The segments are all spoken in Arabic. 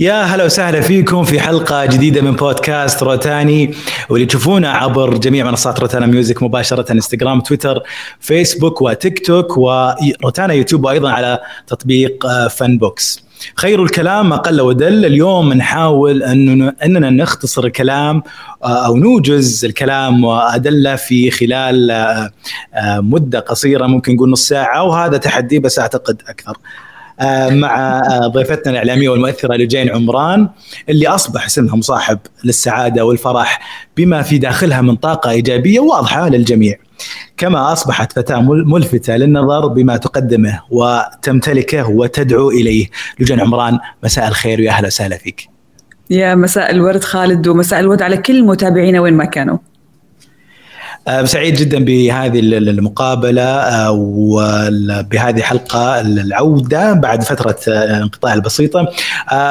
يا هلا وسهلا فيكم في حلقة جديدة من بودكاست روتاني واللي تشوفونا عبر جميع منصات روتانا ميوزك مباشرة إنستغرام تويتر فيسبوك وتيك توك وروتانا يوتيوب وأيضا على تطبيق فن بوكس خير الكلام ما قل ودل اليوم نحاول أننا نختصر الكلام أو نوجز الكلام وأدلة في خلال مدة قصيرة ممكن نقول نص ساعة وهذا تحدي بس أعتقد أكثر. آه، مع آه، ضيفتنا الإعلامية والمؤثرة لجين عمران اللي أصبح اسمها مصاحب للسعادة والفرح بما في داخلها من طاقة إيجابية واضحة للجميع. كما أصبحت فتاة ملفتة للنظر بما تقدمه وتمتلكه وتدعو إليه. لجين عمران مساء الخير ويا أهلا وسهلا فيك. يا مساء الورد خالد ومساء الورد على كل متابعينا وين ما كانوا. آه، سعيد جدا بهذه المقابلة آه، وبهذه الحلقة العودة بعد فترة الانقطاع آه، البسيطة.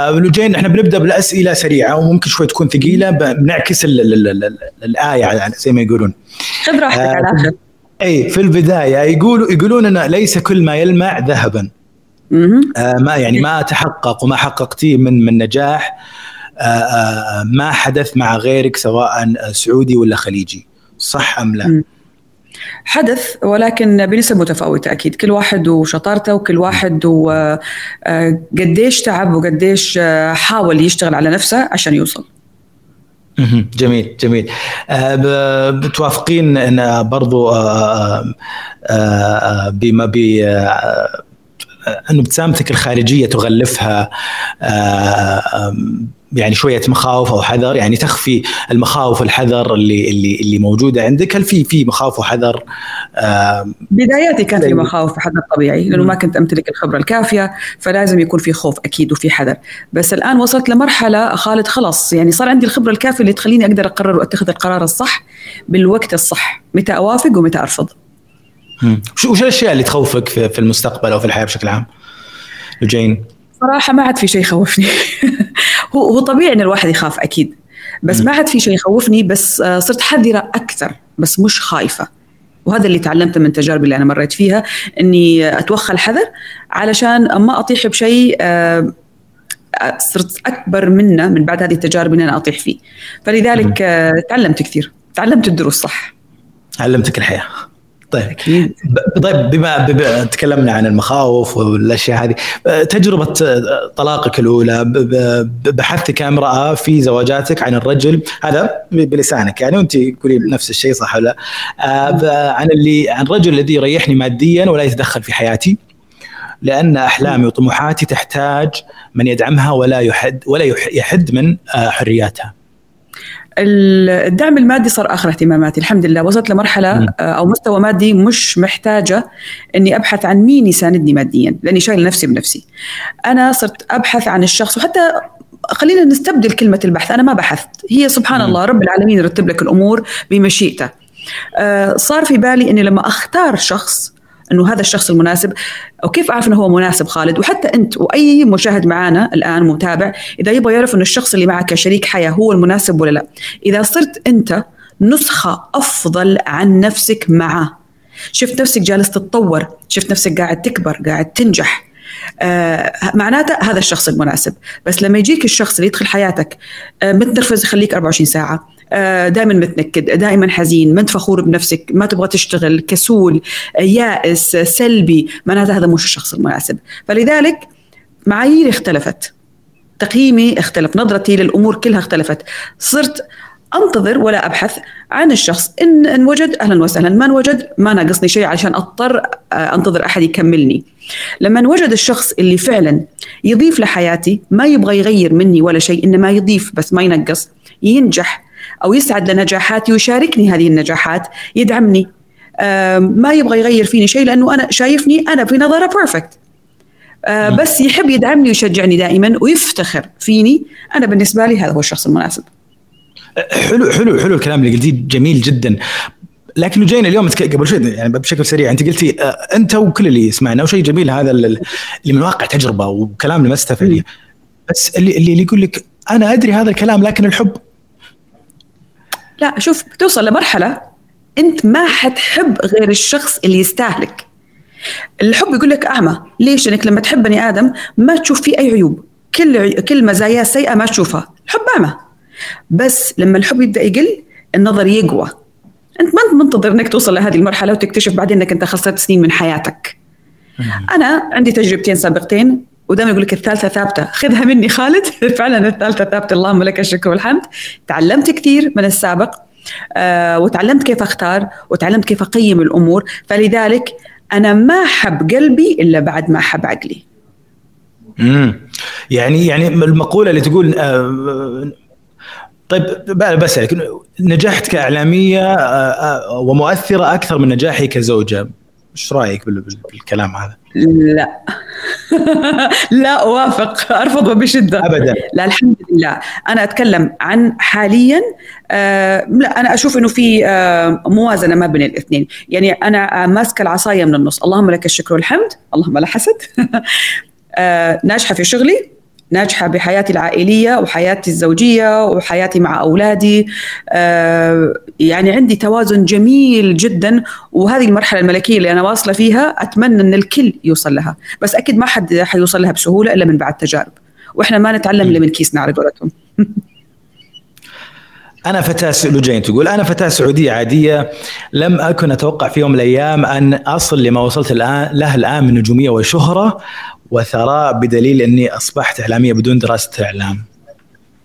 لوجين إحنا بنبدأ بالأسئلة سريعة وممكن شوي تكون ثقيلة بنعكس الآية زي ما يقولون. خذ راحتك على الآخر إي في البداية يقولوا يقولون إن ليس كل ما يلمع ذهبا. ما يعني ما تحقق وما حققتيه من من نجاح. ما حدث مع غيرك سواء سعودي ولا خليجي. صح أم لا؟ حدث ولكن بنسب متفاوتة أكيد. كل واحد وشطارته وكل واحد وقديش آه، تعب وقديش آه، حاول يشتغل على نفسه عشان يوصل. جميل جميل. آه، بتوافقين إن برضو بما ب انه ابتسامتك الخارجية تغلفها يعني شوية مخاوف أو حذر يعني تخفي المخاوف والحذر اللي اللي اللي موجودة عندك. هل في في مخاوف وحذر؟ بداياتي كانت في مخاوف وحذر طبيعي لأنه ما كنت أمتلك الخبرة الكافية فلازم يكون في خوف أكيد وفي حذر. بس الآن وصلت لمرحلة خالد خلص يعني صار عندي الخبرة الكافية اللي تخليني أقدر أقرر وأتخذ القرار الصح بالوقت الصح. متى أوافق ومتى أرفض. وش الأشياء اللي تخوفك في المستقبل أو في الحياة بشكل عام؟ جين. صراحة ما عاد في شيء يخوفني. هو هو طبيعي إن الواحد يخاف أكيد بس ما عاد في شيء يخوفني بس آه، صرت حذره أكثر بس مش خايفة. وهذا اللي تعلمته من تجاربي اللي أنا مريت فيها إني أتوخى الحذر علشان ما أطيح بشيء آه، صرت أكبر منه من بعد هذه التجارب ان أنا أطيح فيه. فلذلك آه، تعلمت كثير تعلمت الدروس صح. علمتك الحياة. طيب. أكيد. طيب بما, بما تكلمنا عن المخاوف والأشياء هذه تجربة طلاقك الأولى بحثك كامراه في زواجاتك عن الرجل هذا بلسانك يعني وأنت تقولين نفس الشيء صح ولا آه، عن اللي عن الرجل الذي يريحني ماديا ولا يتدخل في حياتي لأن أحلامي وطموحاتي تحتاج من يدعمها ولا يحد ولا يحد من آه، حرياتها. الدعم المادي صار آخر اهتماماتي. الحمد لله وصلت لمرحلة. آه، أو مستوى مادي مش محتاجة إني أبحث عن مين يساندني ماديا لأني شايل نفسي بنفسي. أنا صرت أبحث عن الشخص وحتى خلينا نستبدل كلمة البحث. أنا ما بحثت. هي سبحان. الله رب العالمين يرتب لك الأمور بمشيئته. آه، صار في بالي إني لما أختار شخص إنه هذا الشخص المناسب أو كيف أعرف إنه هو مناسب خالد؟ وحتى أنت وأي مشاهد معانا الآن متابع إذا يبغى يعرف إنه الشخص اللي معك كشريك حياة هو المناسب ولا لا. إذا صرت أنت نسخة أفضل عن نفسك معه. شفت نفسك جالس تتطور شفت نفسك قاعد تكبر قاعد تنجح. آه معناته هذا الشخص المناسب. بس لما يجيك الشخص اللي يدخل حياتك آه متنرفز يخليك 24 ساعة. دائما متنكد دائما حزين ما انت فخور بنفسك ما تبغى تشتغل كسول آه يائس سلبي معناته هذا مش الشخص المناسب فلذلك معاييري اختلفت تقييمي اختلف نظرتي للأمور كلها اختلفت. صرت أنتظر ولا أبحث عن الشخص إن إن وجد أهلا وسهلا ما وجد ما ناقصني شيء عشان أضطر آه، أنتظر أحد يكملني. لما وجد الشخص اللي فعلا يضيف لحياتي ما يبغى يغير مني ولا شيء إنما يضيف بس ما ينقص ينجح أو يسعد لنجاحاتي ويشاركني هذه النجاحات يدعمني. ما يبغى يغير فيني شيء لأنه أنا شايفني أنا في نظره بيرفكت آه، بس يحب يدعمني ويشجعني دائما ويفتخر فيني. أنا بالنسبة لي هذا هو الشخص المناسب. حلو حلو حلو الكلام اللي قلتيه جميل جدا. لكن جينا اليوم قبل شوي يعني بشكل سريع أنت قلتي آه، أنت وكل اللي يسمعنا وشيء جميل هذا اللي من واقع تجربة وكلام لمسته فعليا بس اللي اللي يقول لك أنا أدري هذا الكلام لكن الحب لا شوف بتوصل لمرحلة أنت ما حتحب غير الشخص اللي يستاهلك. الحب يقول لك اعمى ليش؟ لأنك لما تحب بني آدم ما تشوف فيه أي عيوب. كل كل مزاياه السيئه ما تشوفها. الحب اعمى بس لما الحب يبدأ يقل النظر يقوى. أنت ما انت منتظر إنك توصل لهذه المرحلة وتكتشف بعدين إنك أنت خسرت سنين من حياتك. أنا عندي تجربتين سابقتين. ودائما يقول لك الثالثة ثابتة. خذها مني خالد. فعلا الثالثة ثابتة. اللهم لك الشكر والحمد. تعلمت كثير من السابق آه وتعلمت كيف أختار وتعلمت كيف أقيم الأمور. فلذلك أنا ما أحب قلبي إلا بعد ما أحب عقلي. امم يعني يعني المقولة اللي تقول آه طيب بسألك نجحت كإعلامية آه، ومؤثرة أكثر من نجاحي كزوجة. إيش رأيك بالكلام هذا؟ لا. لا أوافق أرفضه بشدة. ابدا. لا الحمد لله. أنا أتكلم عن حاليا آه لا أنا أشوف إنه في آه موازنة ما بين الاثنين. يعني أنا ماسكة العصاية من النص. اللهم لك الشكر والحمد. اللهم لا حسد. آه ناجحة في شغلي. ناجحة بحياتي العائلية وحياتي الزوجية وحياتي مع أولادي. آه، يعني عندي توازن جميل جدا وهذه المرحلة الملكية اللي أنا واصلة فيها أتمنى إن الكل يوصل لها. بس أكيد ما حد حيوصل لها بسهولة إلا من بعد تجارب. وإحنا ما نتعلم إلا من كيسنا على قولتهم. أنا فتاة لجين تقول أنا فتاة سعودية عادية. لم أكن أتوقع في يوم من الأيام أن أصل لما وصلت الآن له الآن من نجومية وشهرة. وثراء بدليل أني أصبحت إعلامية بدون دراسة إعلام.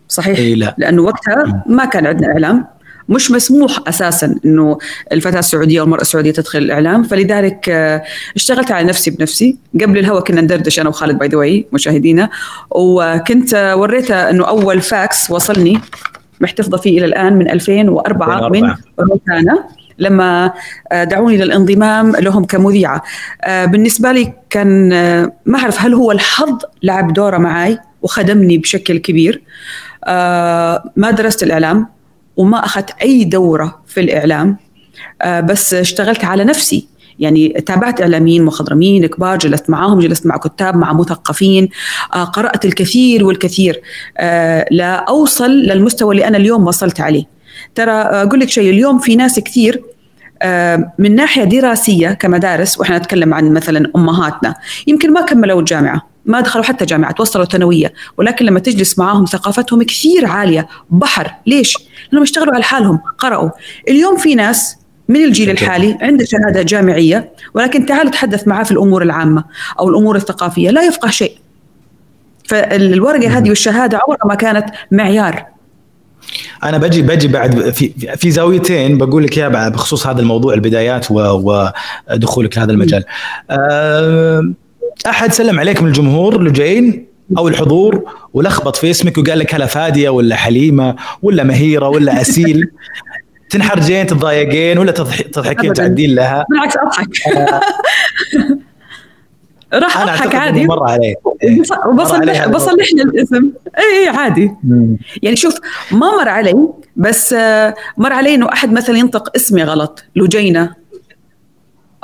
صحيح. إيه لا. لأنه وقتها ما كان عندنا إعلام. مش مسموح أساسا إنه الفتاة السعودية والمراه السعودية تدخل الإعلام. فلذلك آه، اشتغلت على نفسي بنفسي. قبل الهوا كنا ندردش أنا وخالد by the way مشاهدينا. وكنت وريته إنه أول فاكس وصلني محتفظة فيه إلى الآن من 2004 من روتانا. لما آه، دعوني للانضمام لهم كمذيعة. آه، بالنسبة لي كان آه، ما أعرف هل هو الحظ لعب دورة معي وخدمني بشكل كبير. ما درست الإعلام وما أخذت أي دورة في الإعلام. بس اشتغلت على نفسي. يعني تابعت إعلاميين مخضرمين كبار جلست معاهم جلست مع كتاب مع مثقفين. قرأت الكثير والكثير. لا أوصل للمستوى اللي أنا اليوم وصلت عليه. ترى أقول لك شيء اليوم في ناس كثير آه، من ناحية دراسية كمدارس وإحنا نتكلم عن مثلا أمهاتنا يمكن ما كملوا الجامعة ما دخلوا حتى جامعه توصلوا ثانوية ولكن لما تجلس معاهم ثقافتهم كثير عالية بحر. ليش؟ لأنهم اشتغلوا على حالهم قرأوا. اليوم في ناس من الجيل الحالي عنده شهادة جامعية ولكن تعال تحدث معاه في الأمور العامة أو الأمور الثقافية لا يفقه شيء. فالورقة هذه والشهادة عمرها ما كانت معيار. أنا بجي بجي بعد في في زاويتين بقول لك إياها بخصوص هذا الموضوع البدايات ودخولك لهذا المجال. آه، أحد سلم عليك من الجمهور لجين أو الحضور ولخبط في اسمك وقال لك هلا فادية ولا حليمة ولا مهيرة ولا أسيل. تنحرجين تتضايقين ولا تضحكين وتعدين لها. بالعكس أضحك. آه. راح أضحك عادي. مر عليك وبصلح بصلح لي الاسم. اي عادي. مم. يعني شوف ما مر علي بس آه، مر علي إنه أحد مثلا ينطق اسمي غلط. لجينة.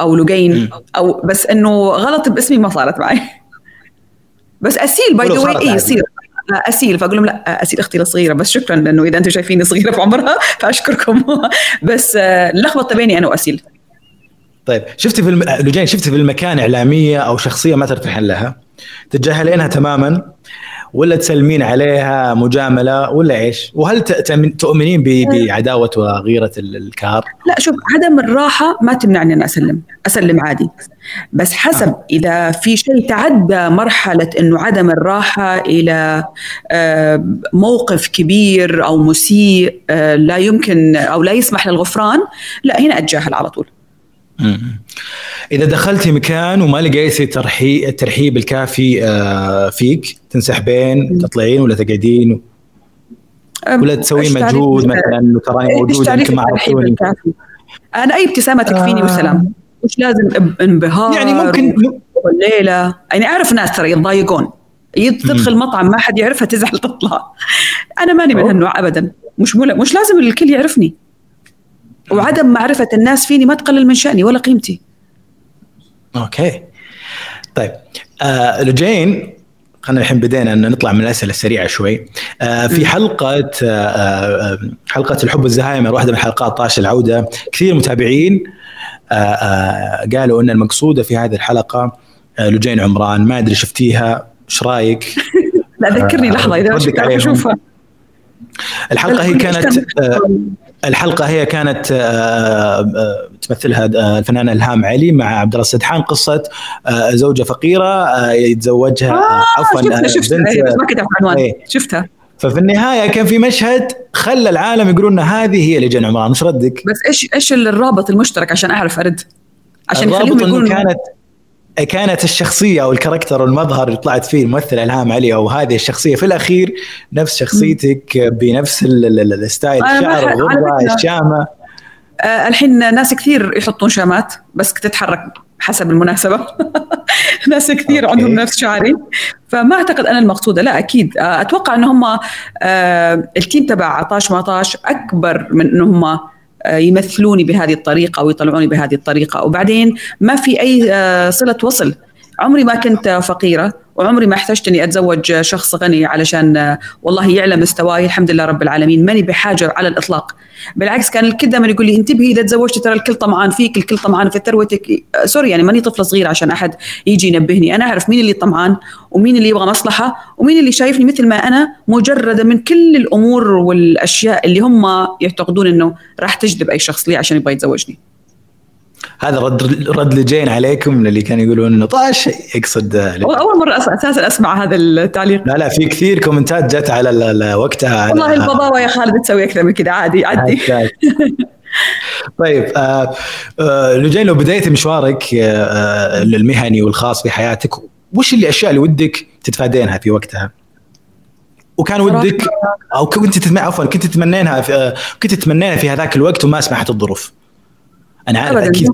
أو لجين. أو بس إنه غلط باسمي ما صارت معي. بس أسيل by the way اي يصير أسيل. فأقول لهم لا أسيل أختي الصغيرة. بس شكرا لأنه إذا أنتم شايفيني صغيرة في عمرها فأشكركم. بس آه، لخبطة بيني أنا وأسيل. طيب شفتي في الم... لجين شفتي في المكان إعلامية أو شخصية ما ترتاحين لها تتجاهلينها تماما ولا تسلمين عليها مجاملة ولا إيش؟ وهل تؤمنين بعداوة وغيرة الكار؟ لا شوف عدم الراحة ما تمنعني أن أسلم، أسلم عادي. بس حسب آه. إذا في شيء تعدى مرحلة إنه عدم الراحة إلى آه، موقف كبير أو مسيء آه، لا يمكن أو لا يسمح للغفران، لا هنا أتجاهل على طول. إذا دخلتي مكان وما لقيتي ترحيب الترحيب الكافي آه، فيك تنسحبين تطلعين ولا تقعدين؟ ولا تسوين مجهود مثلا؟ تراني موجود يمكن ما عرفتوني أنا أي ابتسامه تكفيني آه. وسلام. مش لازم انبهار يعني ممكن الليلة يعني أعرف ناس ترى يتضايقون. تدخل مطعم ما حد يعرفها تزعل تطلع. أنا ماني من هالنوع ابدا. مش مش لازم الكل يعرفني. وعدم معرفة الناس فيني ما تقلل من شأني ولا قيمتي. أوكي. طيب آه لجين خلينا الحين بدينا إن نطلع من الأسئلة السريعة شوي. آه في حلقة آه, آه، حلقة الحب الزهايمر واحدة من حلقات طاش العودة. كثير متابعين آه آه قالوا إن المقصودة في هذه الحلقة آه لجين عمران ما أدري شفتيها إيش رأيك؟ لا ذكرني لحظة إذا اشوفها الحلقة هي كانت الحلقة هي كانت تمثلها الفنانه إلهام علي مع عبد الله السدحان قصة زوجة فقيرة يتزوجها آه عفوا شفتها شفتها بنت ما كتبت عنوان إيه. شفتها ففي النهاية كان في مشهد خلى العالم يقولون إن هذه هي لجان عمران إيش ردك؟ بس إيش إيش الرابط المشترك عشان أعرف أرد؟ عشان الرابط إنه كانت كانت الشخصية أو الكاركتر والمظهر اللي طلعت فيه الممثله الهام علي أو هذه الشخصية. في الأخير نفس شخصيتك بنفس الستايل. الشعر الغرة الشامة. آه الحين ناس كثير يحطون شامات بس تتحرك حسب المناسبة. ناس كثير okay. عندهم نفس شعري. فما أعتقد أنا المقصودة. لا أكيد. آه أتوقع أن هم آه ال team تبع طاش ما طاش أكبر من أن هم يمثلوني بهذه الطريقة أو يطلعوني بهذه الطريقة. وبعدين ما في أي صلة وصل. عمري ما كنت فقيرة. وعمري ما احتجت إني أتزوج شخص غني علشان والله يعلم مستواي الحمد لله رب العالمين ماني بحاجة على الإطلاق. بالعكس كان الكل دائما يقول لي انتبهي إذا تزوجتي ترى الكل طمعان فيك الكل طمعان في ثروتك. sorry يعني ماني طفله صغيره عشان أحد يجي ينبهني. أنا أعرف مين اللي طمعان ومين اللي يبغى مصلحة ومين اللي شايفني مثل ما أنا مجردة من كل الأمور والأشياء اللي هم يعتقدون إنه راح تجذب أي شخص لي عشان يبغى يتزوجني. هذا رد رد لجين عليكم من اللي كانوا يقولون إنه طاش يقصد أول مرة أساسا أسمع هذا التعليق. لا لا في كثير كومنتات جت على وقتها والله البضاوه يا خالد تسوي أكثر من كذا عادي عادي. طيب آه آه لجين لو بدايه مشوارك آه المهني والخاص في حياتك وش اللي الأشياء اللي ودك تتفادينها في وقتها؟ وكان ودك أو كنت تتمنى عفوا كنت تتمنينها في كنت تتمنينها في هذاك الوقت وما سمحت الظروف؟ أنا عارف أكيد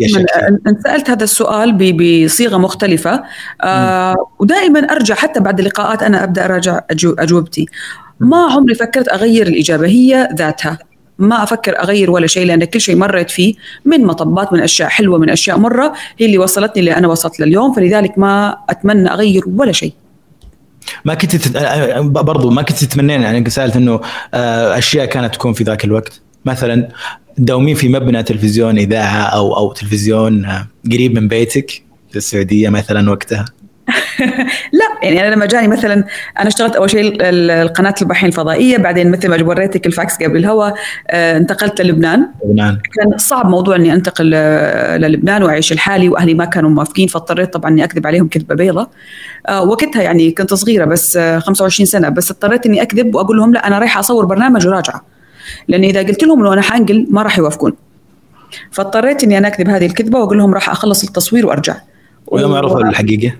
انسالت هذا السؤال بصيغة مختلفة. آه ودائما أرجع حتى بعد اللقاءات أنا أبدأ أراجع أجوبتي. ما عمري فكرت أغير الإجابة هي ذاتها. ما أفكر أغير ولا شيء لأن كل شيء مريت فيه من مطبات من أشياء حلوة من أشياء مرة هي اللي وصلتني اللي أنا وصلت لليوم فلذلك ما أتمنى أغير ولا شيء. ما كنت تت... برضو ما كنت تتمنين يعني سألت إنه أشياء كانت تكون في ذاك الوقت. مثلا تداومين في مبنى تلفزيون إذاعة أو أو تلفزيون قريب من بيتك في السعودية مثلا وقتها؟ لا يعني أنا لما جاني مثلا أنا اشتغلت أول شيء القناة البحرين الفضائية بعدين مثل ما وريتك الفاكس قبل الهواء انتقلت للبنان. لبنان. كان صعب موضوع إني أنتقل للبنان وأعيش الحالي وأهلي ما كانوا موافقين فاضطريت طبعا إني أكذب عليهم كذبة بيضة. وقتها يعني كنت صغيرة بس 25 سنة بس اضطريت إني أكذب وأقول لهم لا أنا رايحة أصور برنامج وراجعة. لاني إذا قلت لهم إنه أنا حأنقل ما راح يوافقون. فاضطريت إني أنا اكذب هذه الكذبة وأقول لهم راح أخلص التصوير وأرجع. ولما عرفوا الحقيقة؟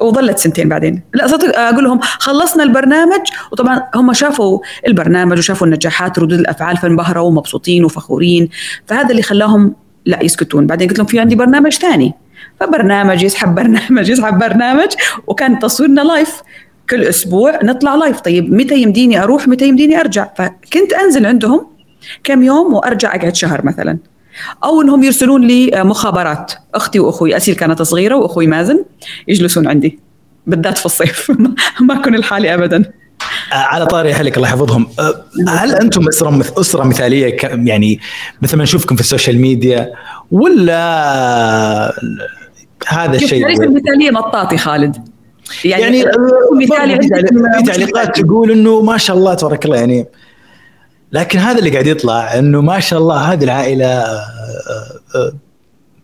وظلت سنتين بعدين. لا صدق أقول لهم خلصنا البرنامج. وطبعا هم شافوا البرنامج وشافوا النجاحات ردود الأفعال فانبهروا ومبسوطين وفخورين. فهذا اللي خلاهم لا يسكتون. بعدين قلت لهم في عندي برنامج ثاني. فبرنامج يسحب برنامج يسحب برنامج. وكان تصويرنا live كل أسبوع نطلع live طيب متى يمديني أروح؟ متى يمديني أرجع؟ فكنت أنزل عندهم كم يوم وأرجع أقعد شهر مثلا. أو إنهم يرسلون لي مخابرات. أختي وأخوي أسيل كانت صغيرة وأخوي مازن يجلسون عندي. بالذات في الصيف. ما أكون لحالي ابدا. على طاري أهلك الله يحفظهم. هل أنتم أسرة أسرة مثالية يعني مثل ما نشوفكم في ال social media ولا هذا الشيء المثالية مطاطي خالد. يعني, يعني مثالي في تعليقات تقول إنه ما شاء الله تبارك الله يعني لكن هذا اللي قاعد يطلع إنه ما شاء الله هذه العائلة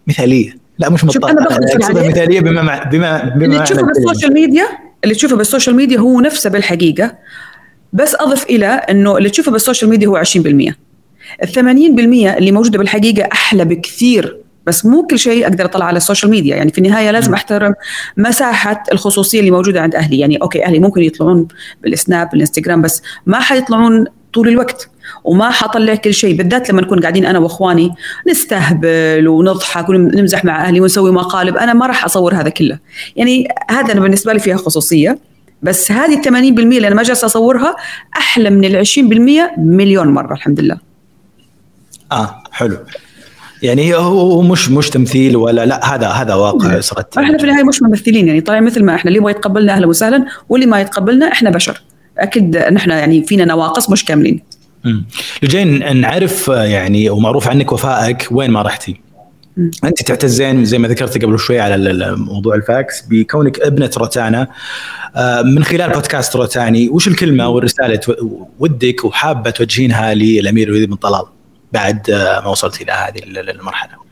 مثالية. لا مش مطلع أنا مثالية بما مع بما بما اللي تشوفه بال social media اللي تشوفه بال social media هو نفسه بالحقيقة. بس أضف إلى إنه اللي تشوفه بال social media هو 20% ال 80% اللي موجودة بالحقيقة أحلى بكثير بس مو كل شيء أقدر أطلع على ال social media. يعني في النهاية لازم أحترم مساحة الخصوصية اللي موجودة عند أهلي. يعني okay أهلي ممكن يطلعون بالسناب بالإنستغرام بس ما حيطلعون طول الوقت. وما حطلع كل شيء بالذات لما نكون قاعدين أنا وإخواني نستهبل ونضحك ونمزح مع أهلي ونسوي مقالب. أنا ما راح أصور هذا كله. يعني هذا أنا بالنسبة لي فيها خصوصية. بس هذه ال 80% اللي أنا ما جالسة أصورها أحلى من ال 20% مليون مرة الحمد لله. آه حلو. يعني هو مش مش تمثيل ولا لا هذا هذا واقع صارت. إحنا في النهاية مش ممثلين يعني طالع مثل ما إحنا اللي يبغى يتقبلنا أهلا وسهلا واللي ما يتقبلنا إحنا بشر. أكيد نحن يعني فينا نواقص مش كاملين. لجين نعرف يعني ومعروف عنك وفائك وين ما رحتي؟ أنت تعتزين زي ما ذكرت قبل شوي على موضوع الفاكس بكونك ابنة روتانا. آه، من خلال بودكاست روتاني وش الكلمة والرسالة ودك وحابة توجهينها للأمير وليد بن طلال؟ بعد آه، ما وصلت إلى هذه المرحلة؟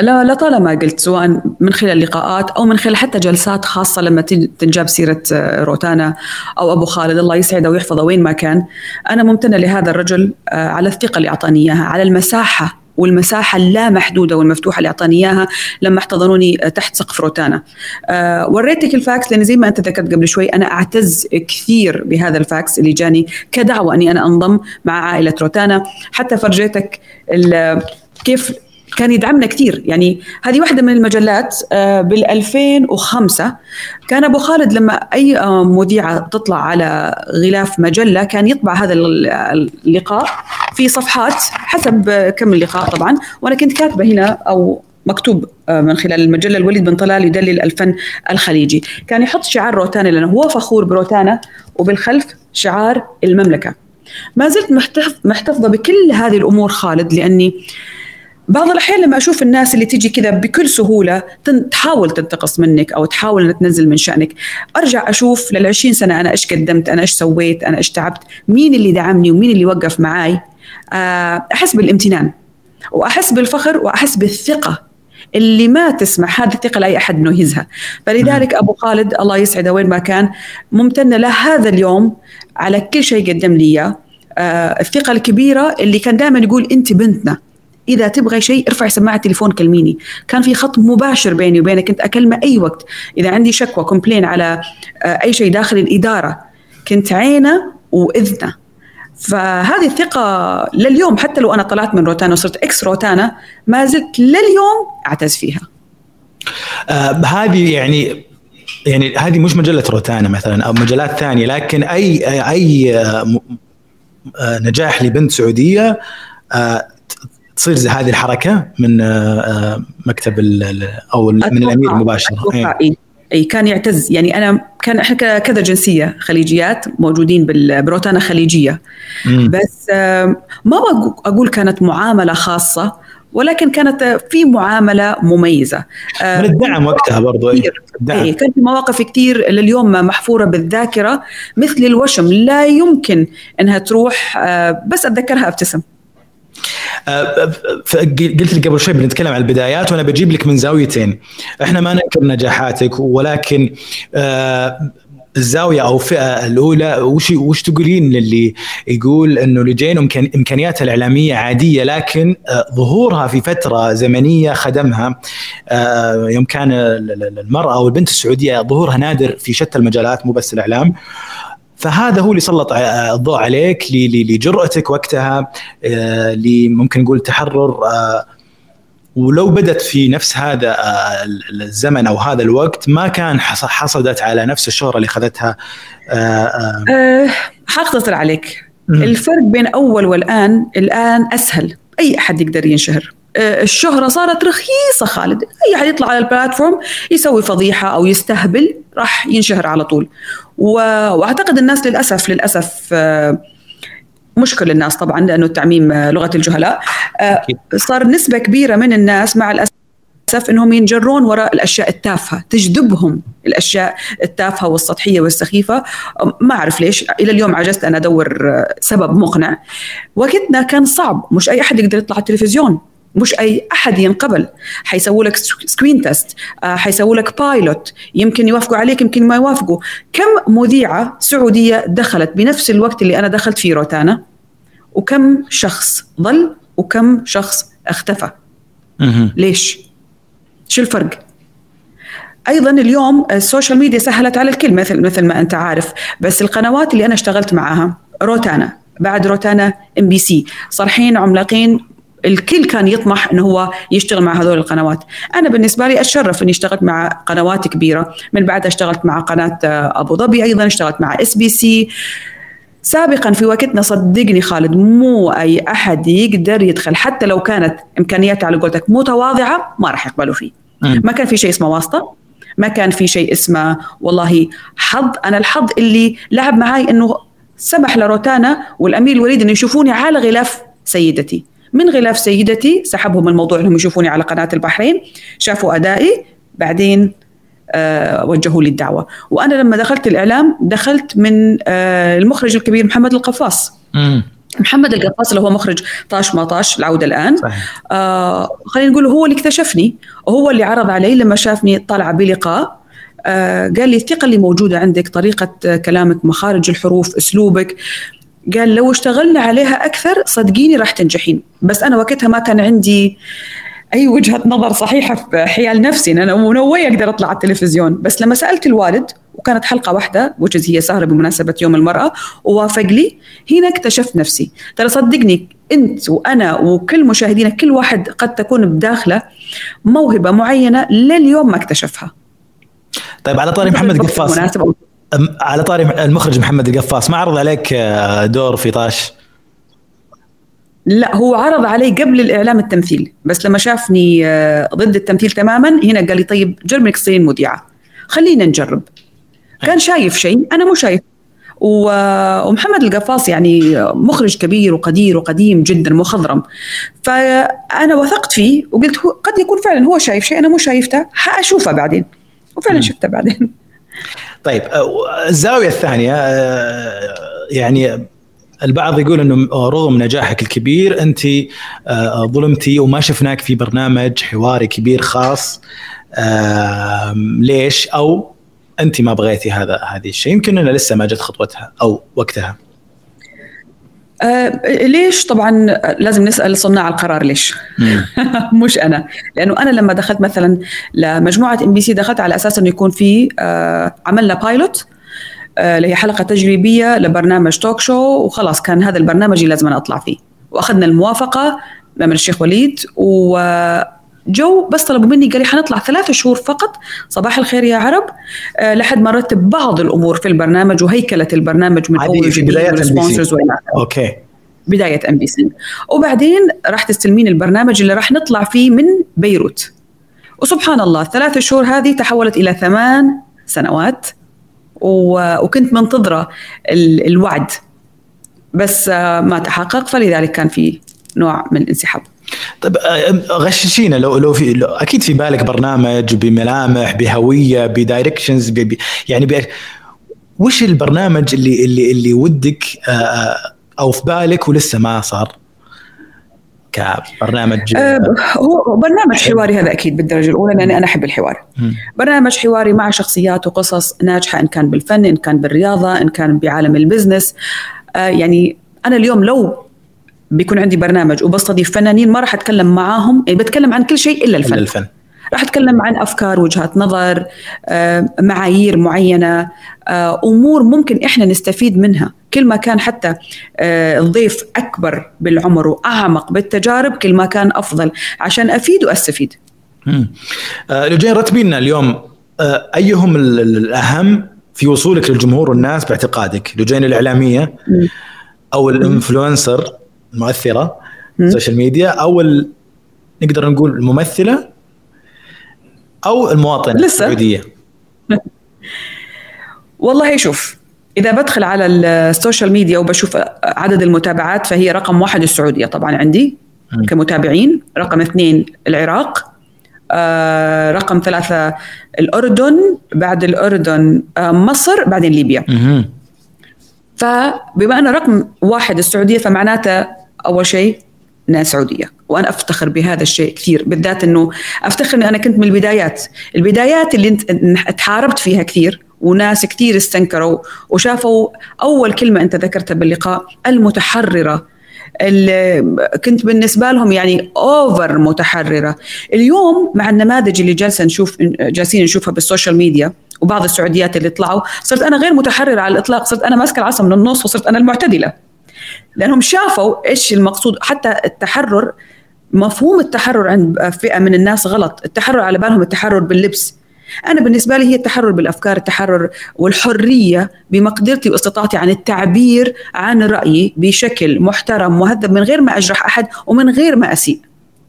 لا لطالما قلت سواء من خلال لقاءات أو من خلال حتى جلسات خاصة لما تنجاب سيرة آه، روتانا أو أبو خالد الله يسعده ويحفظه وين ما كان أنا ممتنة لهذا الرجل على الثقة اللي أعطاني إياها على المساحة والمساحة اللامحدودة والمفتوحة اللي أعطاني إياها لما احتضنوني تحت سقف روتانا. أه وريتك الفاكس لأن زي ما أنت ذكرت قبل شوي أنا أعتز كثير بهذا الفاكس اللي جاني كدعوة أني أنا أنضم مع عائلة روتانا. حتى فرجيتك كيف كان يدعمنا كثير. يعني هذه واحدة من المجلات آه، بال 2005 كان أبو خالد لما أي آه، مذيعة تطلع على غلاف مجلة كان يطبع هذا اللقاء في صفحات حسب كم اللقاء طبعا وأنا كنت كاتبة هنا أو مكتوب آه، من خلال المجلة. الوليد بن طلال يدلل الفن الخليجي. كان يحط شعار روتانا لأنه هو فخور بروتانا وبالخلف شعار المملكة. ما زلت محتفظة بكل هذه الأمور خالد لأني بعض الأحيان لما أشوف الناس اللي تيجي كذا بكل سهولة تحاول تنتقص منك أو تحاول أن تنزل من شأنك. أرجع أشوف للعشرين سنة أنا إيش قدمت أنا إيش سويت أنا إيش تعبت مين اللي دعمني ومين اللي وقف معاي؟ آه، أحس بالامتنان وأحس بالفخر وأحس بالثقة. اللي ما تسمح هذه الثقة لأي أحد أنه يهزها. فلذلك أبو خالد الله يسعده وين ما كان ممتنة له هذا اليوم على كل شيء قدم لي إياه. آه، الثقة الكبيرة اللي كان دائما يقول أنت بنتنا. إذا تبغى شيء ارفع سماعة التليفون كلميني. كان في خط مباشر بيني وبينك كنت أكلمه أي وقت. إذا عندي شكوى كومبلين على آه، أي شيء داخل الإدارة كنت عينه وإذنه. فهذه الثقة لليوم حتى لو أنا طلعت من روتانا وصرت إكس روتانا ما زلت لليوم أعتز فيها. آه هذه يعني يعني هذه مش مجلة روتانا مثلا أو مجلات ثانية لكن أي أي آه, آه، نجاح لبنت سعودية آه تصير زي هذه الحركة من آه، آه، مكتب أو من الأمير مباشره اي اي كان يعتز يعني أنا كان إحنا كذا جنسية خليجيات موجودين بالبروتانا خليجية. مم. بس ما أقول كانت معاملة خاصة ولكن كانت في معاملة مميزة. من الدعم وقتها برضو كثير. إيه كان في مواقف كثير لليوم محفورة بالذاكرة مثل الوشم. لا يمكن إنها تروح آه، بس أتذكرها أبتسم. آه، قلت لك قبل شوي بنتكلم عن البدايات وأنا بجيب لك من زاويتين. إحنا ما ننكر نجاحاتك ولكن آه، الزاوية أو الفئة الأولى وش وش تقولين للي يقول إنه لجين إمكانياتها الإعلامية عادية لكن ظهورها في فترة زمنية خدمها يوم كان المرأة أو البنت السعودية ظهورها نادر في شتى المجالات مو بس الإعلام. فهذا هو اللي سلط الضوء عليك لجرأتك وقتها آه، ممكن نقول تحرر آه، ولو بدت في نفس هذا آه، الزمن أو هذا الوقت ما كان حصلت على نفس الشهرة اللي اخذتها حاختصر عليك. الفرق بين أول والآن الآن أسهل. أي أحد يقدر ينشهر؟ الشهرة صارت رخيصة خالد. أي أحد يطلع على البلاتفورم يسوي فضيحة أو يستهبل راح ينشهر على طول. وأعتقد الناس للاسف للأسف آه، مش كل الناس طبعا لأنه التعميم آه، لغة الجهلاء آه، صار نسبة كبيرة من الناس مع الأسف إنهم ينجرون وراء الأشياء التافهة تجذبهم الأشياء التافهة والسطحية والسخيفة. ما أعرف ليش. إلى اليوم عجزت أنا أدور سبب مقنع. وقتنا كان صعب. مش أي أحد يقدر يطلع على التلفزيون. مش أي أحد ينقبل. حيسووا لك screen test آه، حيسووا لك pilot يمكن يوافقوا عليك يمكن ما يوافقوا. كم مذيعة سعودية دخلت بنفس الوقت اللي أنا دخلت فيه روتانا؟ وكم شخص ظل؟ وكم شخص اختفى؟ ليش؟ شو الفرق؟ أيضا اليوم ال social media سهلت على الكل مثل مثل ما أنت عارف. بس القنوات اللي أنا اشتغلت معاها روتانا. بعد روتانا ام بي سي صرحين عملاقين الكل كان يطمح إنه هو يشتغل مع هذول القنوات. أنا بالنسبة لي أتشرف إني اشتغلت مع قنوات كبيرة. من بعدها اشتغلت مع قناة أبو ظبي أيضا اشتغلت مع اس بي سي سابقا في وقتنا صدقني خالد مو أي أحد يقدر يدخل حتى لو كانت امكانياته على قولتك متواضعة ما راح يقبلوا فيه. ما كان في شيء اسمه واسطة ما كان في شيء اسمه والله حظ. أنا الحظ اللي لعب معي إنه سمح لروتانا والأمير الوليد إنه يشوفوني على غلاف سيدتي. من غلاف سيدتي سحبهم الموضوع إنهم يشوفوني على قناة البحرين. شافوا أدائي بعدين آه وجهوا لي الدعوة. وأنا لما دخلت الإعلام دخلت من آه المخرج الكبير محمد القفاص. مم. محمد القفاص اللي هو مخرج طاش ما طاش العودة الآن. صحيح. آه خلينا نقول هو اللي اكتشفني. وهو اللي عرض علي لما شافني طالعة بلقاء. آه قال لي الثقة اللي موجودة عندك طريقة آه، كلامك مخارج الحروف أسلوبك قال لو اشتغلنا عليها أكثر صدقيني راح تنجحين. بس أنا وقتها ما كان عندي أي وجهة نظر صحيحة في حيال نفسي أنا منوي أقدر أطلع على التلفزيون. بس لما سألت الوالد وكانت حلقة واحدة وجز هي سهرة بمناسبة يوم المرأة ووافق لي هنا اكتشفت نفسي. ترى صدقني أنت وأنا وكل مشاهدينا كل واحد قد تكون بداخله موهبة معينة لليوم ما اكتشفها. طيب على طاري محمد أم- على طاري المخرج محمد القفاص ما عرض عليك آه، دور في طاش؟ لا هو عرض علي قبل الإعلام التمثيل بس لما شافني آه، ضد التمثيل تماما هنا قال لي طيب جرب إنك تصيرين مذيعة. خلينا نجرب. كان شايف شيء أنا مو شايف. و- ومحمد القفاص يعني مخرج كبير وقدير وقديم جدا مخضرم فأنا وثقت فيه وقلت هو قد يكون فعلا هو شايف شيء أنا مو شايفته حأشوفه بعدين. وفعلا شفته بعدين. طيب آه، الزاوية الثانية آه، يعني البعض يقول إنه رغم نجاحك الكبير أنت ظلمتي وما شفناك في برنامج حواري كبير خاص. ليش؟ أو أنت ما بغيتي هذا هذه الشيء. يمكن إنها لسه ما جت خطوتها أو وقتها. آه ليش؟ طبعا لازم نسأل صناع القرار ليش؟ مش أنا. لأنه أنا لما دخلت مثلا لمجموعة إم بي سي دخلت على أساس إنه يكون في آه عملنا pilot آه، اللي هي حلقة تجريبية لبرنامج talk show وخلاص كان هذا البرنامج اللي لازم أنا أطلع فيه. وأخذنا الموافقة من الشيخ وليد وجو بس طلبوا مني قال لي حنطلع ثلاثة شهور فقط. صباح الخير يا عرب. آه، لحد ما نرتب بعض الأمور في البرنامج وهيكلة البرنامج من أول في آخره. okay. بداية ام بي سي وبعدين راح تستلمين البرنامج اللي راح نطلع فيه من بيروت. وسبحان الله الثلاث شهور هذه تحولت إلى ثمان سنوات. و- وكنت منتظرة ال- الوعد. بس آه، ما تحقق فلذلك كان في نوع من الانسحاب. طيب غششينا لو لو في لو أكيد في بالك برنامج بملامح بهوية ب directions يعني ب- وش البرنامج اللي اللي اللي ودك آه، آه، أو في بالك ولسه ما صار؟ كبرنامج آه، هو برنامج حواري هذا أكيد بالدرجة الأولى لاني أنا أحب الحوار. برنامج حواري مع شخصيات وقصص ناجحة إن كان بالفن إن كان بالرياضة إن كان بعالم البزنس. آه، يعني أنا اليوم لو بيكون عندي برنامج وبستضيف فنانين ما راح أتكلم معاهم يعني بتكلم عن كل شيء إلا إلا الفن. الفن راح أتكلم عن أفكار وجهات نظر آه، معايير معينة آه، أمور ممكن إحنا نستفيد منها. كل ما كان حتى آه، الضيف أكبر بالعمر وأعمق بالتجارب كل ما كان أفضل. عشان أفيد وأستفيد. آه، لو جاي رتبي لنا اليوم. آه، أيهم ال- ال- الأهم في وصولك للجمهور والناس باعتقادك؟ لو جينا الاعلاميه. أو الإنفلونسر؟ المؤثره. ال social media أو ال... نقدر نقول الممثلة أو المواطنة لسه. السعودية والله شوف إذا بدخل على ال social media وبشوف عدد المتابعات فهي رقم واحد السعودية طبعا عندي مم. كمتابعين رقم اثنين العراق آه رقم ثلاثة الأردن بعد الأردن آه مصر بعدين ليبيا. فبما أن رقم واحد السعودية فمعناته أول شيء أنها سعودية وأنا أفتخر بهذا الشيء كثير بالذات أنه أفتخر أني أنا كنت من البدايات. البدايات اللي انت تحاربت فيها كثير وناس كثير استنكروا وشافوا أول كلمة أنت ذكرتها باللقاء المتحررة. اللي كنت بالنسبة لهم يعني أوفر متحررة. اليوم مع النماذج اللي جالسة نشوف جالسين نشوفها بالسوشيال ميديا وبعض السعوديات اللي طلعوا صرت أنا غير متحررة على الإطلاق صرت أنا ماسكة العصا من النص وصرت أنا المعتدلة. لأنهم شافوا إيش المقصود. حتى التحرر مفهوم التحرر عند فئة من الناس غلط. التحرر على بالهم التحرر باللبس. أنا بالنسبة لي هي التحرر بالأفكار التحرر والحرية بمقدرتي واستطاعتي عن التعبير عن رأيي بشكل محترم مهذب من غير ما أجرح أحد ومن غير ما أسيء.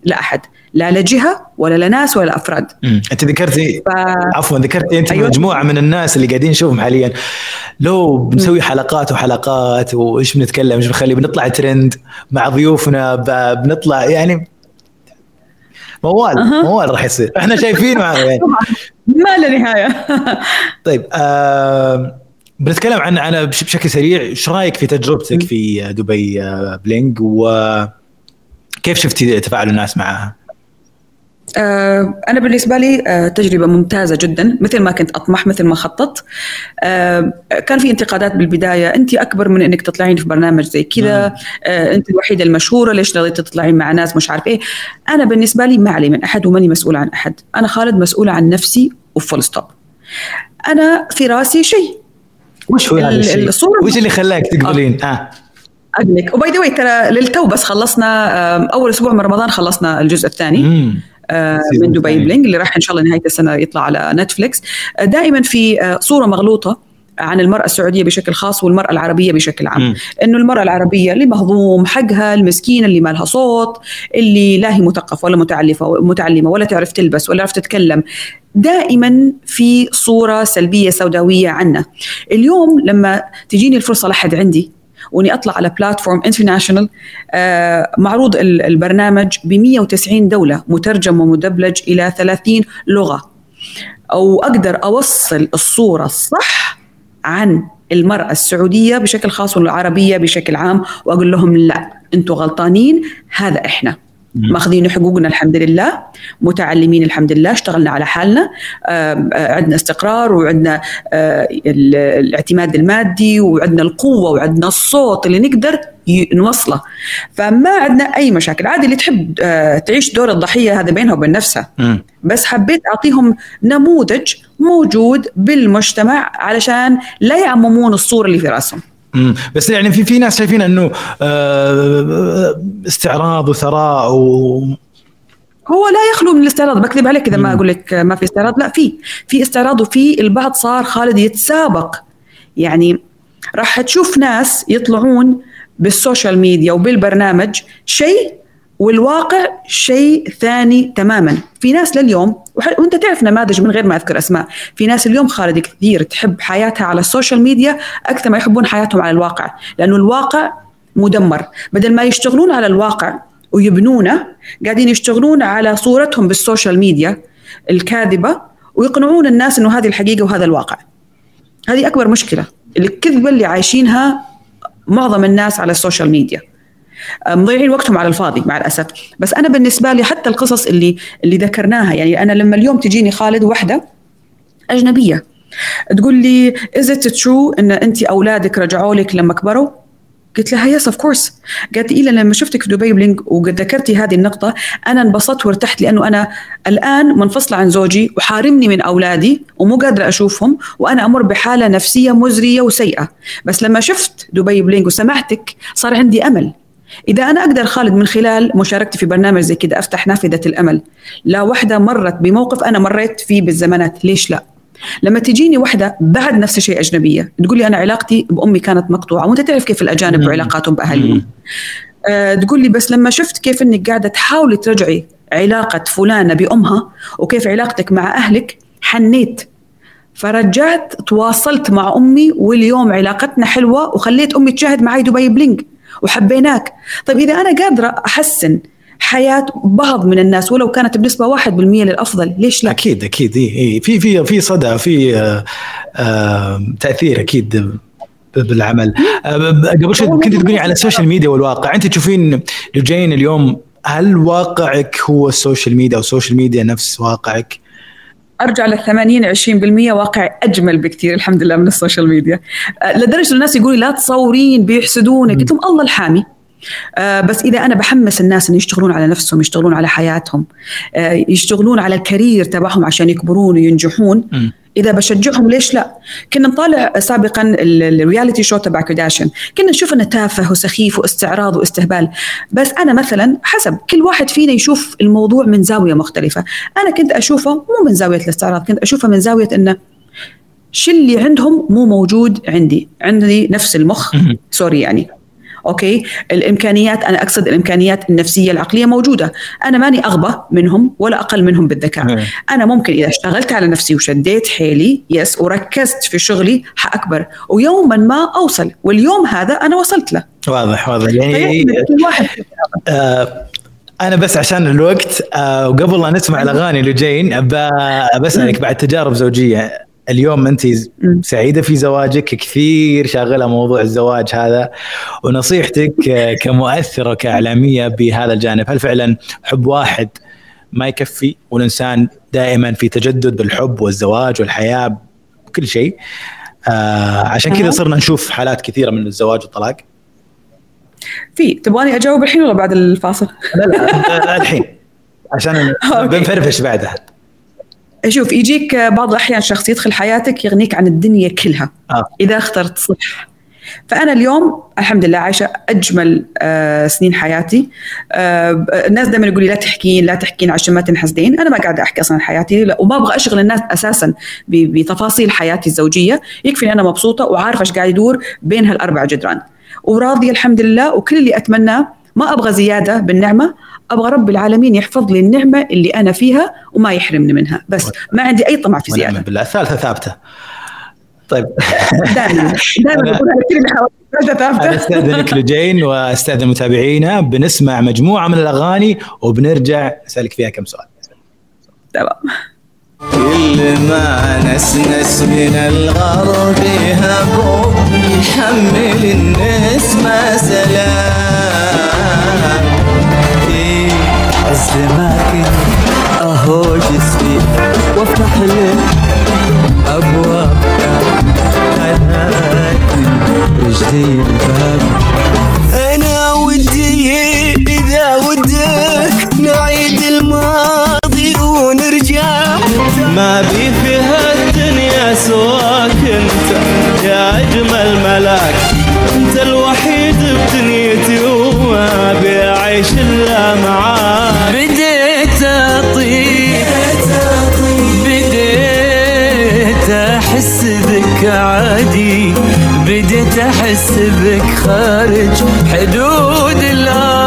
لا أحد لا لجهة ولا لناس ولا افراد مم. أنت ذكرتي ف... عفوا ذكرتي أنت أيوة. مجموعة من الناس اللي قاعدين نشوفهم حاليا لو بنسوي حلقات وحلقات وإيش بنتكلم إيش بنخلي بنطلع ترند مع ضيوفنا بنطلع يعني موال أه. موال راح يصير إحنا شايفين يعني. ما لا نهاية طيب آه بنتكلم عن عن بشكل سريع إيش رأيك في تجربتك في دبي بلينج وكيف شفتي تفاعل الناس معها؟ آه، أنا بالنسبة لي آه، تجربة ممتازة جدا مثل ما كنت أطمح مثل ما خططت آه، كان في انتقادات بالبداية أنت أكبر من أنك تطلعين في برنامج زي كذا أنت الوحيدة المشهورة ليش رضيتي تطلعين مع ناس مش عارف إيه أنا بالنسبة لي ما علي من أحد وماني مسؤولة عن أحد أنا خالد مسؤولة عن نفسي و full stop أنا في راسي شيء وش هو هذا الشيء؟ وش اللي خلاك تقولين؟ آه. أقول لك و by the ترى للتو بس خلصنا أول أسبوع من رمضان خلصنا الجزء الثاني. آه، من دبي بلينج اللي راح إن شاء الله نهاية السنة يطلع على نتفليكس. آه، دائما في آه، صورة مغلوطة عن المرأة السعودية بشكل خاص والمرأة العربية بشكل عام. م. إنه المرأة العربية اللي مهضوم حقها المسكينة اللي ما لها صوت اللي لا هي مثقفة ولا متعلفة متعلمة ولا تعرف تلبس ولا تعرف تتكلم. دائما في صورة سلبية سوداوية عنا اليوم لما تجيني الفرصة لحد عندي وإني أطلع على بلاتفورم انترناشونال آه، معروض البرنامج ب 190 دولة مترجم ومدبلج إلى 30 لغة. أو أقدر أوصل الصورة الصح عن المرأة السعودية بشكل خاص والعربية بشكل عام وأقول لهم لا أنتم غلطانين هذا إحنا. ماخذين حقوقنا الحمد لله متعلمين الحمد لله اشتغلنا على حالنا عندنا استقرار وعندنا الاعتماد المادي وعندنا القوة وعندنا الصوت اللي نقدر نوصله. فما عندنا أي مشاكل. عادي اللي تحب تعيش دور الضحية هذا بينها وبين نفسها. بس حبيت أعطيهم نموذج موجود بالمجتمع علشان لا يعممون الصورة اللي في راسهم بس يعني في في ناس شايفين إنه آه، استعراض وثراء و هو لا يخلو من الاستعراض. بكذب عليك إذا ما أقول لك ما في استعراض. لا في في استعراض وفي البعض صار خالد يتسابق. يعني راح تشوف ناس يطلعون بالسوشيال ميديا وبالبرنامج شيء والواقع شيء ثاني تماما. في ناس لليوم وأنت تعرف نماذج من غير ما أذكر أسماء. في ناس اليوم خالد كثير تحب حياتها على السوشيال ميديا أكثر ما يحبون حياتهم على الواقع لأنه الواقع مدمر. بدل ما يشتغلون على الواقع ويبنونه قاعدين يشتغلون على صورتهم بالسوشيال ميديا الكاذبة ويقنعون الناس إنه هذه الحقيقة وهذا الواقع. هذه أكبر مشكلة. الكذبة اللي عايشينها معظم الناس على السوشيال ميديا. مضيعين وقتهم على الفاضي مع الأسف. بس أنا بالنسبة لي حتى القصص اللي اللي ذكرناها يعني أنا لما اليوم تجيني خالد وحدة أجنبية تقول لي is it true إن انت أولادك رجعوا لك لما كبروا؟ قلت لها yes of course قالت لي لما شفتك في دبي بلينج وقد ذكرتي هذه النقطة أنا انبسطت وارتحت لأنه أنا الآن منفصلة عن زوجي وحارمني من أولادي ومو قادرة أشوفهم وأنا أمر بحالة نفسية مزرية وسيئة. بس لما شفت دبي بلينج وسمعتك صار عندي أمل. إذا أنا أقدر خالد من خلال مشاركتي في برنامج زي كده أفتح نافذة الأمل لا وحدة مرت بموقف أنا مريت فيه بالزمانات ليش لا؟ لما تجيني وحدة بعد نفس الشيء أجنبية تقول لي أنا علاقتي بأمي كانت مقطوعة وأنت تعرف كيف الأجانب وعلاقاتهم بأهلهم. أه تقول لي بس لما شفت كيف أنك قاعدة تحاولي ترجعي علاقة فلانة بأمها وكيف علاقتك مع أهلك حنيت. فرجعت تواصلت مع أمي واليوم علاقتنا حلوة وخليت أمي تشاهد معي دبي بلينك. وحبيناك. طيب إذا أنا قادرة أحسن حياة بعض من الناس ولو كانت بنسبة 1% للأفضل ليش لا؟ أكيد أكيد. إيه في في في صدى في آه آه تأثير أكيد بالعمل. آه قبل شوي كنت تقولي على السوشيال ميديا والواقع. أنت تشوفين لو جايين اليوم هل واقعك هو السوشيال ميديا أو السوشيال ميديا نفس واقعك؟ أرجع لل 80 20% واقع أجمل بكثير الحمد لله من السوشيال ميديا. لدرجة الناس يقولوا لا تصورين بيحسدونك. قلت لهم الله الحامي. آه بس إذا أنا بحمس الناس إنه يشتغلون على نفسهم يشتغلون على حياتهم آه يشتغلون على ال career تبعهم عشان يكبرون وينجحون م. إذا بشجعهم ليش لا؟ كنا نطالع سابقا ال reality show تبع كارداشيان، كنا نشوف إنه تافه وسخيف واستعراض واستهبال، بس أنا مثلا حسب كل واحد فينا يشوف الموضوع من زاوية مختلفة، أنا كنت أشوفه مو من زاوية الاستعراض، كنت أشوفه من زاوية إنه شو اللي عندهم مو موجود عندي، عندي نفس المخ. sorry يعني. okay؟ الإمكانيات أنا أقصد الإمكانيات النفسية العقلية موجودة. أنا ماني أغبى منهم ولا أقل منهم بالذكاء. مم. أنا ممكن إذا اشتغلت على نفسي وشديت حيلي yes وركزت في شغلي حأكبر. ويوما ما أوصل. واليوم هذا أنا وصلت له. واضح واضح. يعني آه أنا بس عشان الوقت آه وقبل لا نسمع الأغاني اللي جايين بسالك بعد تجارب زوجية. اليوم انت. سعيدة في زواجك كثير شاغلة موضوع الزواج هذا ونصيحتك كمؤثرة كإعلامية بهذا الجانب هل فعلا حب واحد ما يكفي والإنسان دائما في تجدد بالحب والزواج والحياة بكل شيء آه عشان كذا أها. صرنا نشوف حالات كثيرة من الزواج والطلاق في تبغاني أجاوب الحين ولا بعد الفاصل؟ لا لا الحين عشان. بنفرفش بعدها شوف يجيك بعض الأحيان شخص يدخل حياتك يغنيك عن الدنيا كلها آه. إذا اخترت صح. فأنا اليوم الحمد لله عايشة أجمل آه سنين حياتي. آه الناس دائما يقول لي لا تحكين لا تحكين عشان ما تنحسدين أنا ما قاعدة أحكي أصلا عن حياتي لا وما أبغى أشغل الناس أساسا بتفاصيل حياتي الزوجية. يكفي أنا مبسوطة وعارفة إيش قاعد يدور بين هالأربع جدران. وراضية الحمد لله وكل اللي أتمناه ما أبغى زيادة بالنعمة. أبغى رب العالمين يحفظ لي النعمة اللي أنا فيها وما يحرمني منها. بس ما عندي أي طمع في زيادة. بالله الثالثه ثابتة. طيب. دائما دائما أنا ثابتة. أستأذنك لجين وأستأذن متابعينا. بنسمع مجموعة من الأغاني وبنرجع أسألك فيها كم سؤال. تمام. كل ما نسنس من الغرب هبوب يحمل النسمة سلام. في كنت أهو جسمي. وافتح لي ابواب حياتي رجلي الباب. أنا ودي إذا ودك نعيد الماضي ونرجع. ما بي في هالدنيا سواك أنت. يا أجمل ملاك. أنت الوحيد بدنيتي وما ابي اعيش إلا معاك. عادي بديت أحس بك خارج حدود الاودادي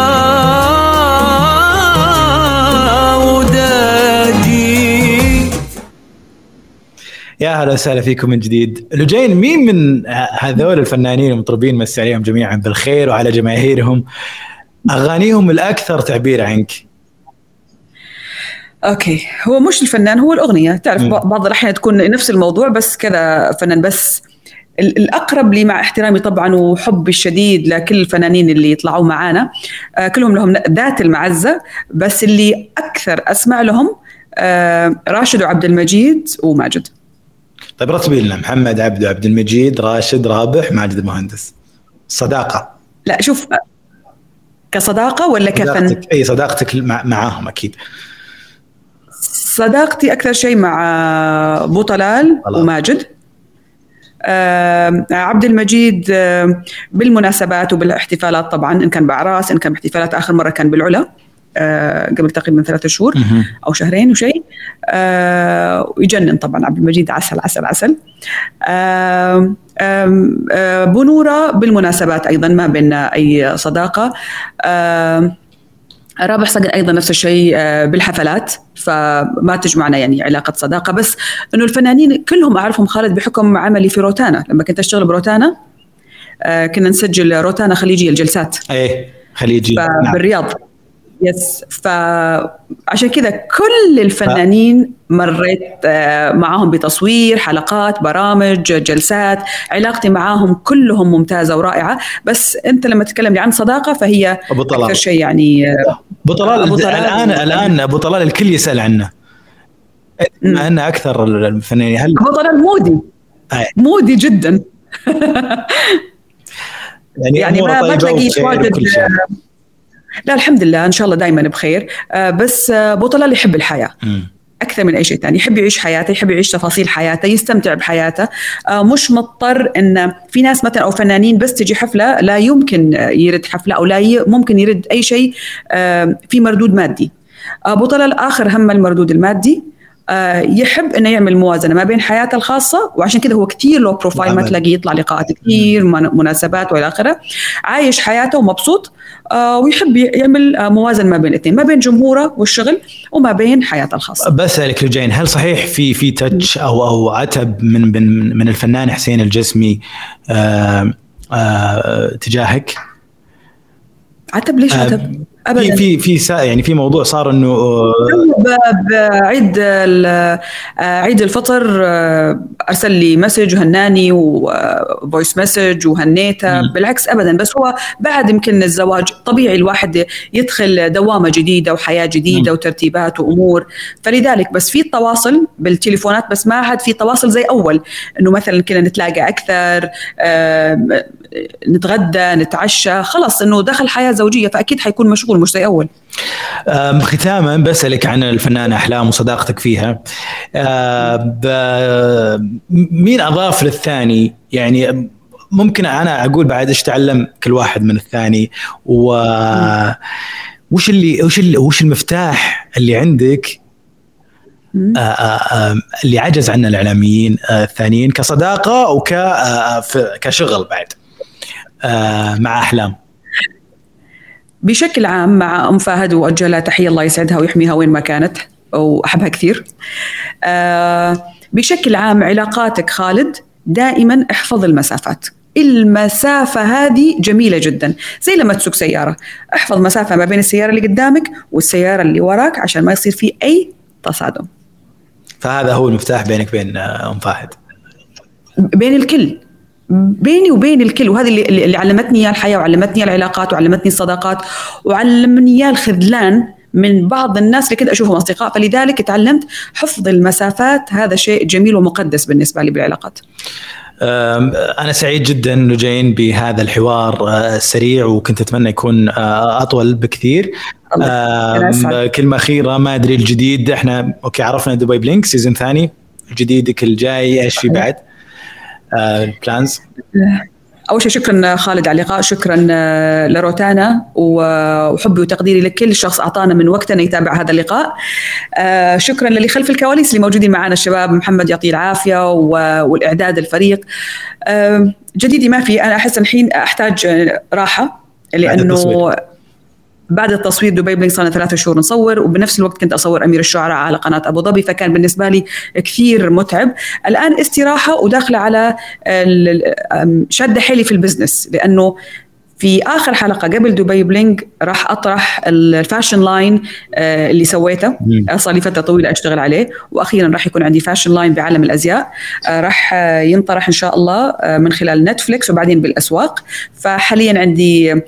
يا هلا وسهلا فيكم من جديد. لجين مين من هذول الفنانين المطربين مسي عليهم جميعا بالخير وعلى جماهيرهم؟ أغانيهم الأكثر تعبير عنك. أوكي. هو مش الفنان هو الأغنية. تعرف مم. بعض الأحيان تكون نفس الموضوع بس كذا فنان. بس ال- الأقرب لي مع احترامي طبعا وحبي الشديد لكل الفنانين اللي يطلعوا معانا آه كلهم لهم ذات المعزة. بس اللي أكثر أسمع لهم آه راشد وعبد المجيد وماجد. طيب رتبي لنا. محمد عبده عبد المجيد راشد رابح ماجد المهندس. صداقة. لا شوف كصداقة ولا كفن؟ صداقتك اي صداقتك مع معاهم أكيد. صداقتي أكثر شيء مع ابو طلال. وماجد. عبد المجيد بالمناسبات وبالاحتفالات طبعا إن كان بأعراس إن كان باحتفالات آخر مرة كان بالعلا. آه قبل تقريبا ثلاثة شهور. أو شهرين وشيء آه ويجنن طبعا عبد المجيد عسل عسل عسل. آه بنورة بالمناسبات أيضا ما بيننا أي صداقة. رابح صقر أيضا نفس الشيء آه، بالحفلات فما تجمعنا يعني علاقة صداقة. بس إنه الفنانين كلهم أعرفهم خالد بحكم عملي في روتانا. لما كنت أشتغل بروتانا آه، كنا نسجل روتانا خليجية الجلسات. إيه خليجي نعم. يس فعشان كذا كل الفنانين مريت آه، معاهم بتصوير حلقات برامج جلسات علاقتي معاهم كلهم ممتازة ورائعة. بس أنت لما تتكلم عن صداقة فهي أبو طلال. أكثر شيء يعني آه، أبو طلال أبو طلال. الآن الآن أبو طلال الكل يسأل عنه. بما انه أكثر الفنانين هل أبو طلال مودي. أي. مودي جدا. يعني, يعني ما ما تلاقيه واجد. لا الحمد لله إن شاء الله دائما بخير. آه، بس آه، ابو طلال يحب الحياة. أكثر من أي شيء ثاني يحب يعيش حياته يحب يعيش تفاصيل حياته يستمتع بحياته. آه، مش مضطر إن في ناس مثلا أو فنانين بس تجي حفلة لا يمكن يرد حفلة أو لا ي- ممكن يرد أي شيء في مردود مادي. ابو طلال آخر هم المردود المادي. يحب إنه يعمل موازنة ما بين حياته الخاصة وعشان كذا هو كثير لو بروفايل ما. تلاقيه يطلع لقاءات كثير من- مناسبات وإلى آخره عايش حياته ومبسوط آه، ويحب يعمل آه، موازنة ما بين الاثنين ما بين جمهوره والشغل وما بين حياته الخاصة بسألك لجين هل صحيح في في تاتش أو أو عتب من من من الفنان حسين الجسمي آه آه تجاهك؟ عتب ليش آه، عتب؟ في ابدا في في سا- يعني في موضوع صار إنه آه، بعيد آه، عيد الفطر آه، أرسل لي message وهناني و voice message وهنيته. بالعكس ابدا بس هو بعد يمكن الزواج طبيعي الواحد يدخل دوامة جديدة وحياة جديدة. وترتيبات وأمور فلذلك بس في تواصل بالتليفونات بس ما عاد في تواصل زي أول إنه مثلا كنا نتلاقى أكثر نتغدى نتعشى خلص إنه دخل حياة زوجية فأكيد حيكون مشغول مش زي أول. ختاما بسألك عن الفنانة أحلام وصداقتك فيها. مين أضاف للثاني؟ يعني ممكن أنا أقول بعد إيش تعلم كل واحد من الثاني؟ و وش اللي وش اللي وش المفتاح اللي عندك؟ اللي عجز عنه الإعلاميين آه، الثانيين كصداقة وك آه، في- كشغل بعد مع أحلام. بشكل عام مع أم فهد واوجه لها تحية الله يسعدها ويحميها وين ما كانت واحبها كثير. آه بشكل عام علاقاتك خالد دائما احفظ المسافات. المسافة هذه جميلة جدا. زي لما تسوق سيارة. احفظ مسافة ما بين السيارة اللي قدامك والسيارة اللي وراك عشان ما يصير في أي تصادم. فهذا هو المفتاح بينك وبين آه، أم فهد. بين الكل. بيني وبين الكل وهذه اللي, اللي علمتني اياه الحياة وعلمتني العلاقات وعلمتني الصداقات وعلمني اياه الخذلان من بعض الناس اللي كنت أشوفهم أصدقاء. فلذلك تعلمت حفظ المسافات هذا شيء جميل ومقدس بالنسبة لي بالعلاقات. أنا سعيد جدا لجين بهذا الحوار آه، السريع وكنت أتمنى يكون آه، أطول بكثير. كلمة أخيرة ما أدري الجديد. إحنا okay عرفنا دبي بلينج season ثاني. جديدك الجاي إيش في بعد؟ آه، ال plans أول شيء شكرا خالد على اللقاء شكرا آه، لروتانا وحبي وتقديري لكل شخص أعطانا من وقتنا يتابع هذا اللقاء. آه، شكرا للي خلف الكواليس اللي موجودين معنا الشباب محمد يعطيه العافية والإعداد الفريق. آه، جديدي ما في أنا أحس الحين أحتاج آه، راحه لأنه. بعد التصوير دبي بلينك صار لنا ثلاثة شهور نصور وبنفس الوقت كنت أصور أمير الشعراء على قناة أبو ظبي فكان بالنسبة لي كثير متعب. الآن استراحة وداخلة على شاده حيلي في ال business لأنه في آخر حلقة قبل دبي بلينج راح أطرح ال fashion line آه، اللي سويته. آه، صار لي فتره طويلة أشتغل عليه. وأخيرا راح يكون عندي fashion line بعالم الأزياء. آه، راح ينطرح إن شاء الله من خلال نتفليكس وبعدين بالأسواق. فحاليا عندي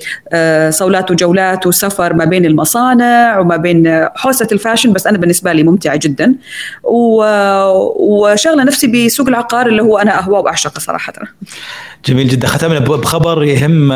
صولات وجولات وسفر ما بين المصانع وما بين حوسة ال fashion بس أنا بالنسبة لي ممتعة جدا. وشاغلة نفسي بسوق العقار اللي هو أنا اهواه واعشقه صراحة. جميل جدا. ختمنا بخبر يهم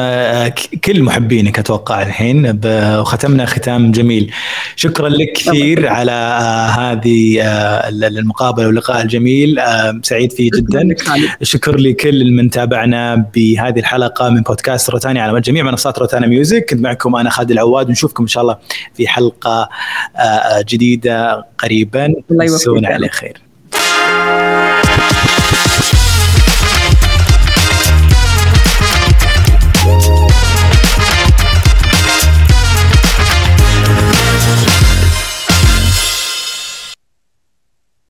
كل محبينك أتوقع الحين وختمنا ختام جميل. شكرا لك كثير على آه، هذه آه، المقابلة واللقاء الجميل. آه، سعيد فيه جدا. شكر لكل من تابعنا بهذه الحلقة من بودكاست روتانا على جميع منصات روتانا ميوزك. كنت معكم أنا خالد العواد. ونشوفكم إن شاء الله في حلقة جديدة قريبا. الله على خير.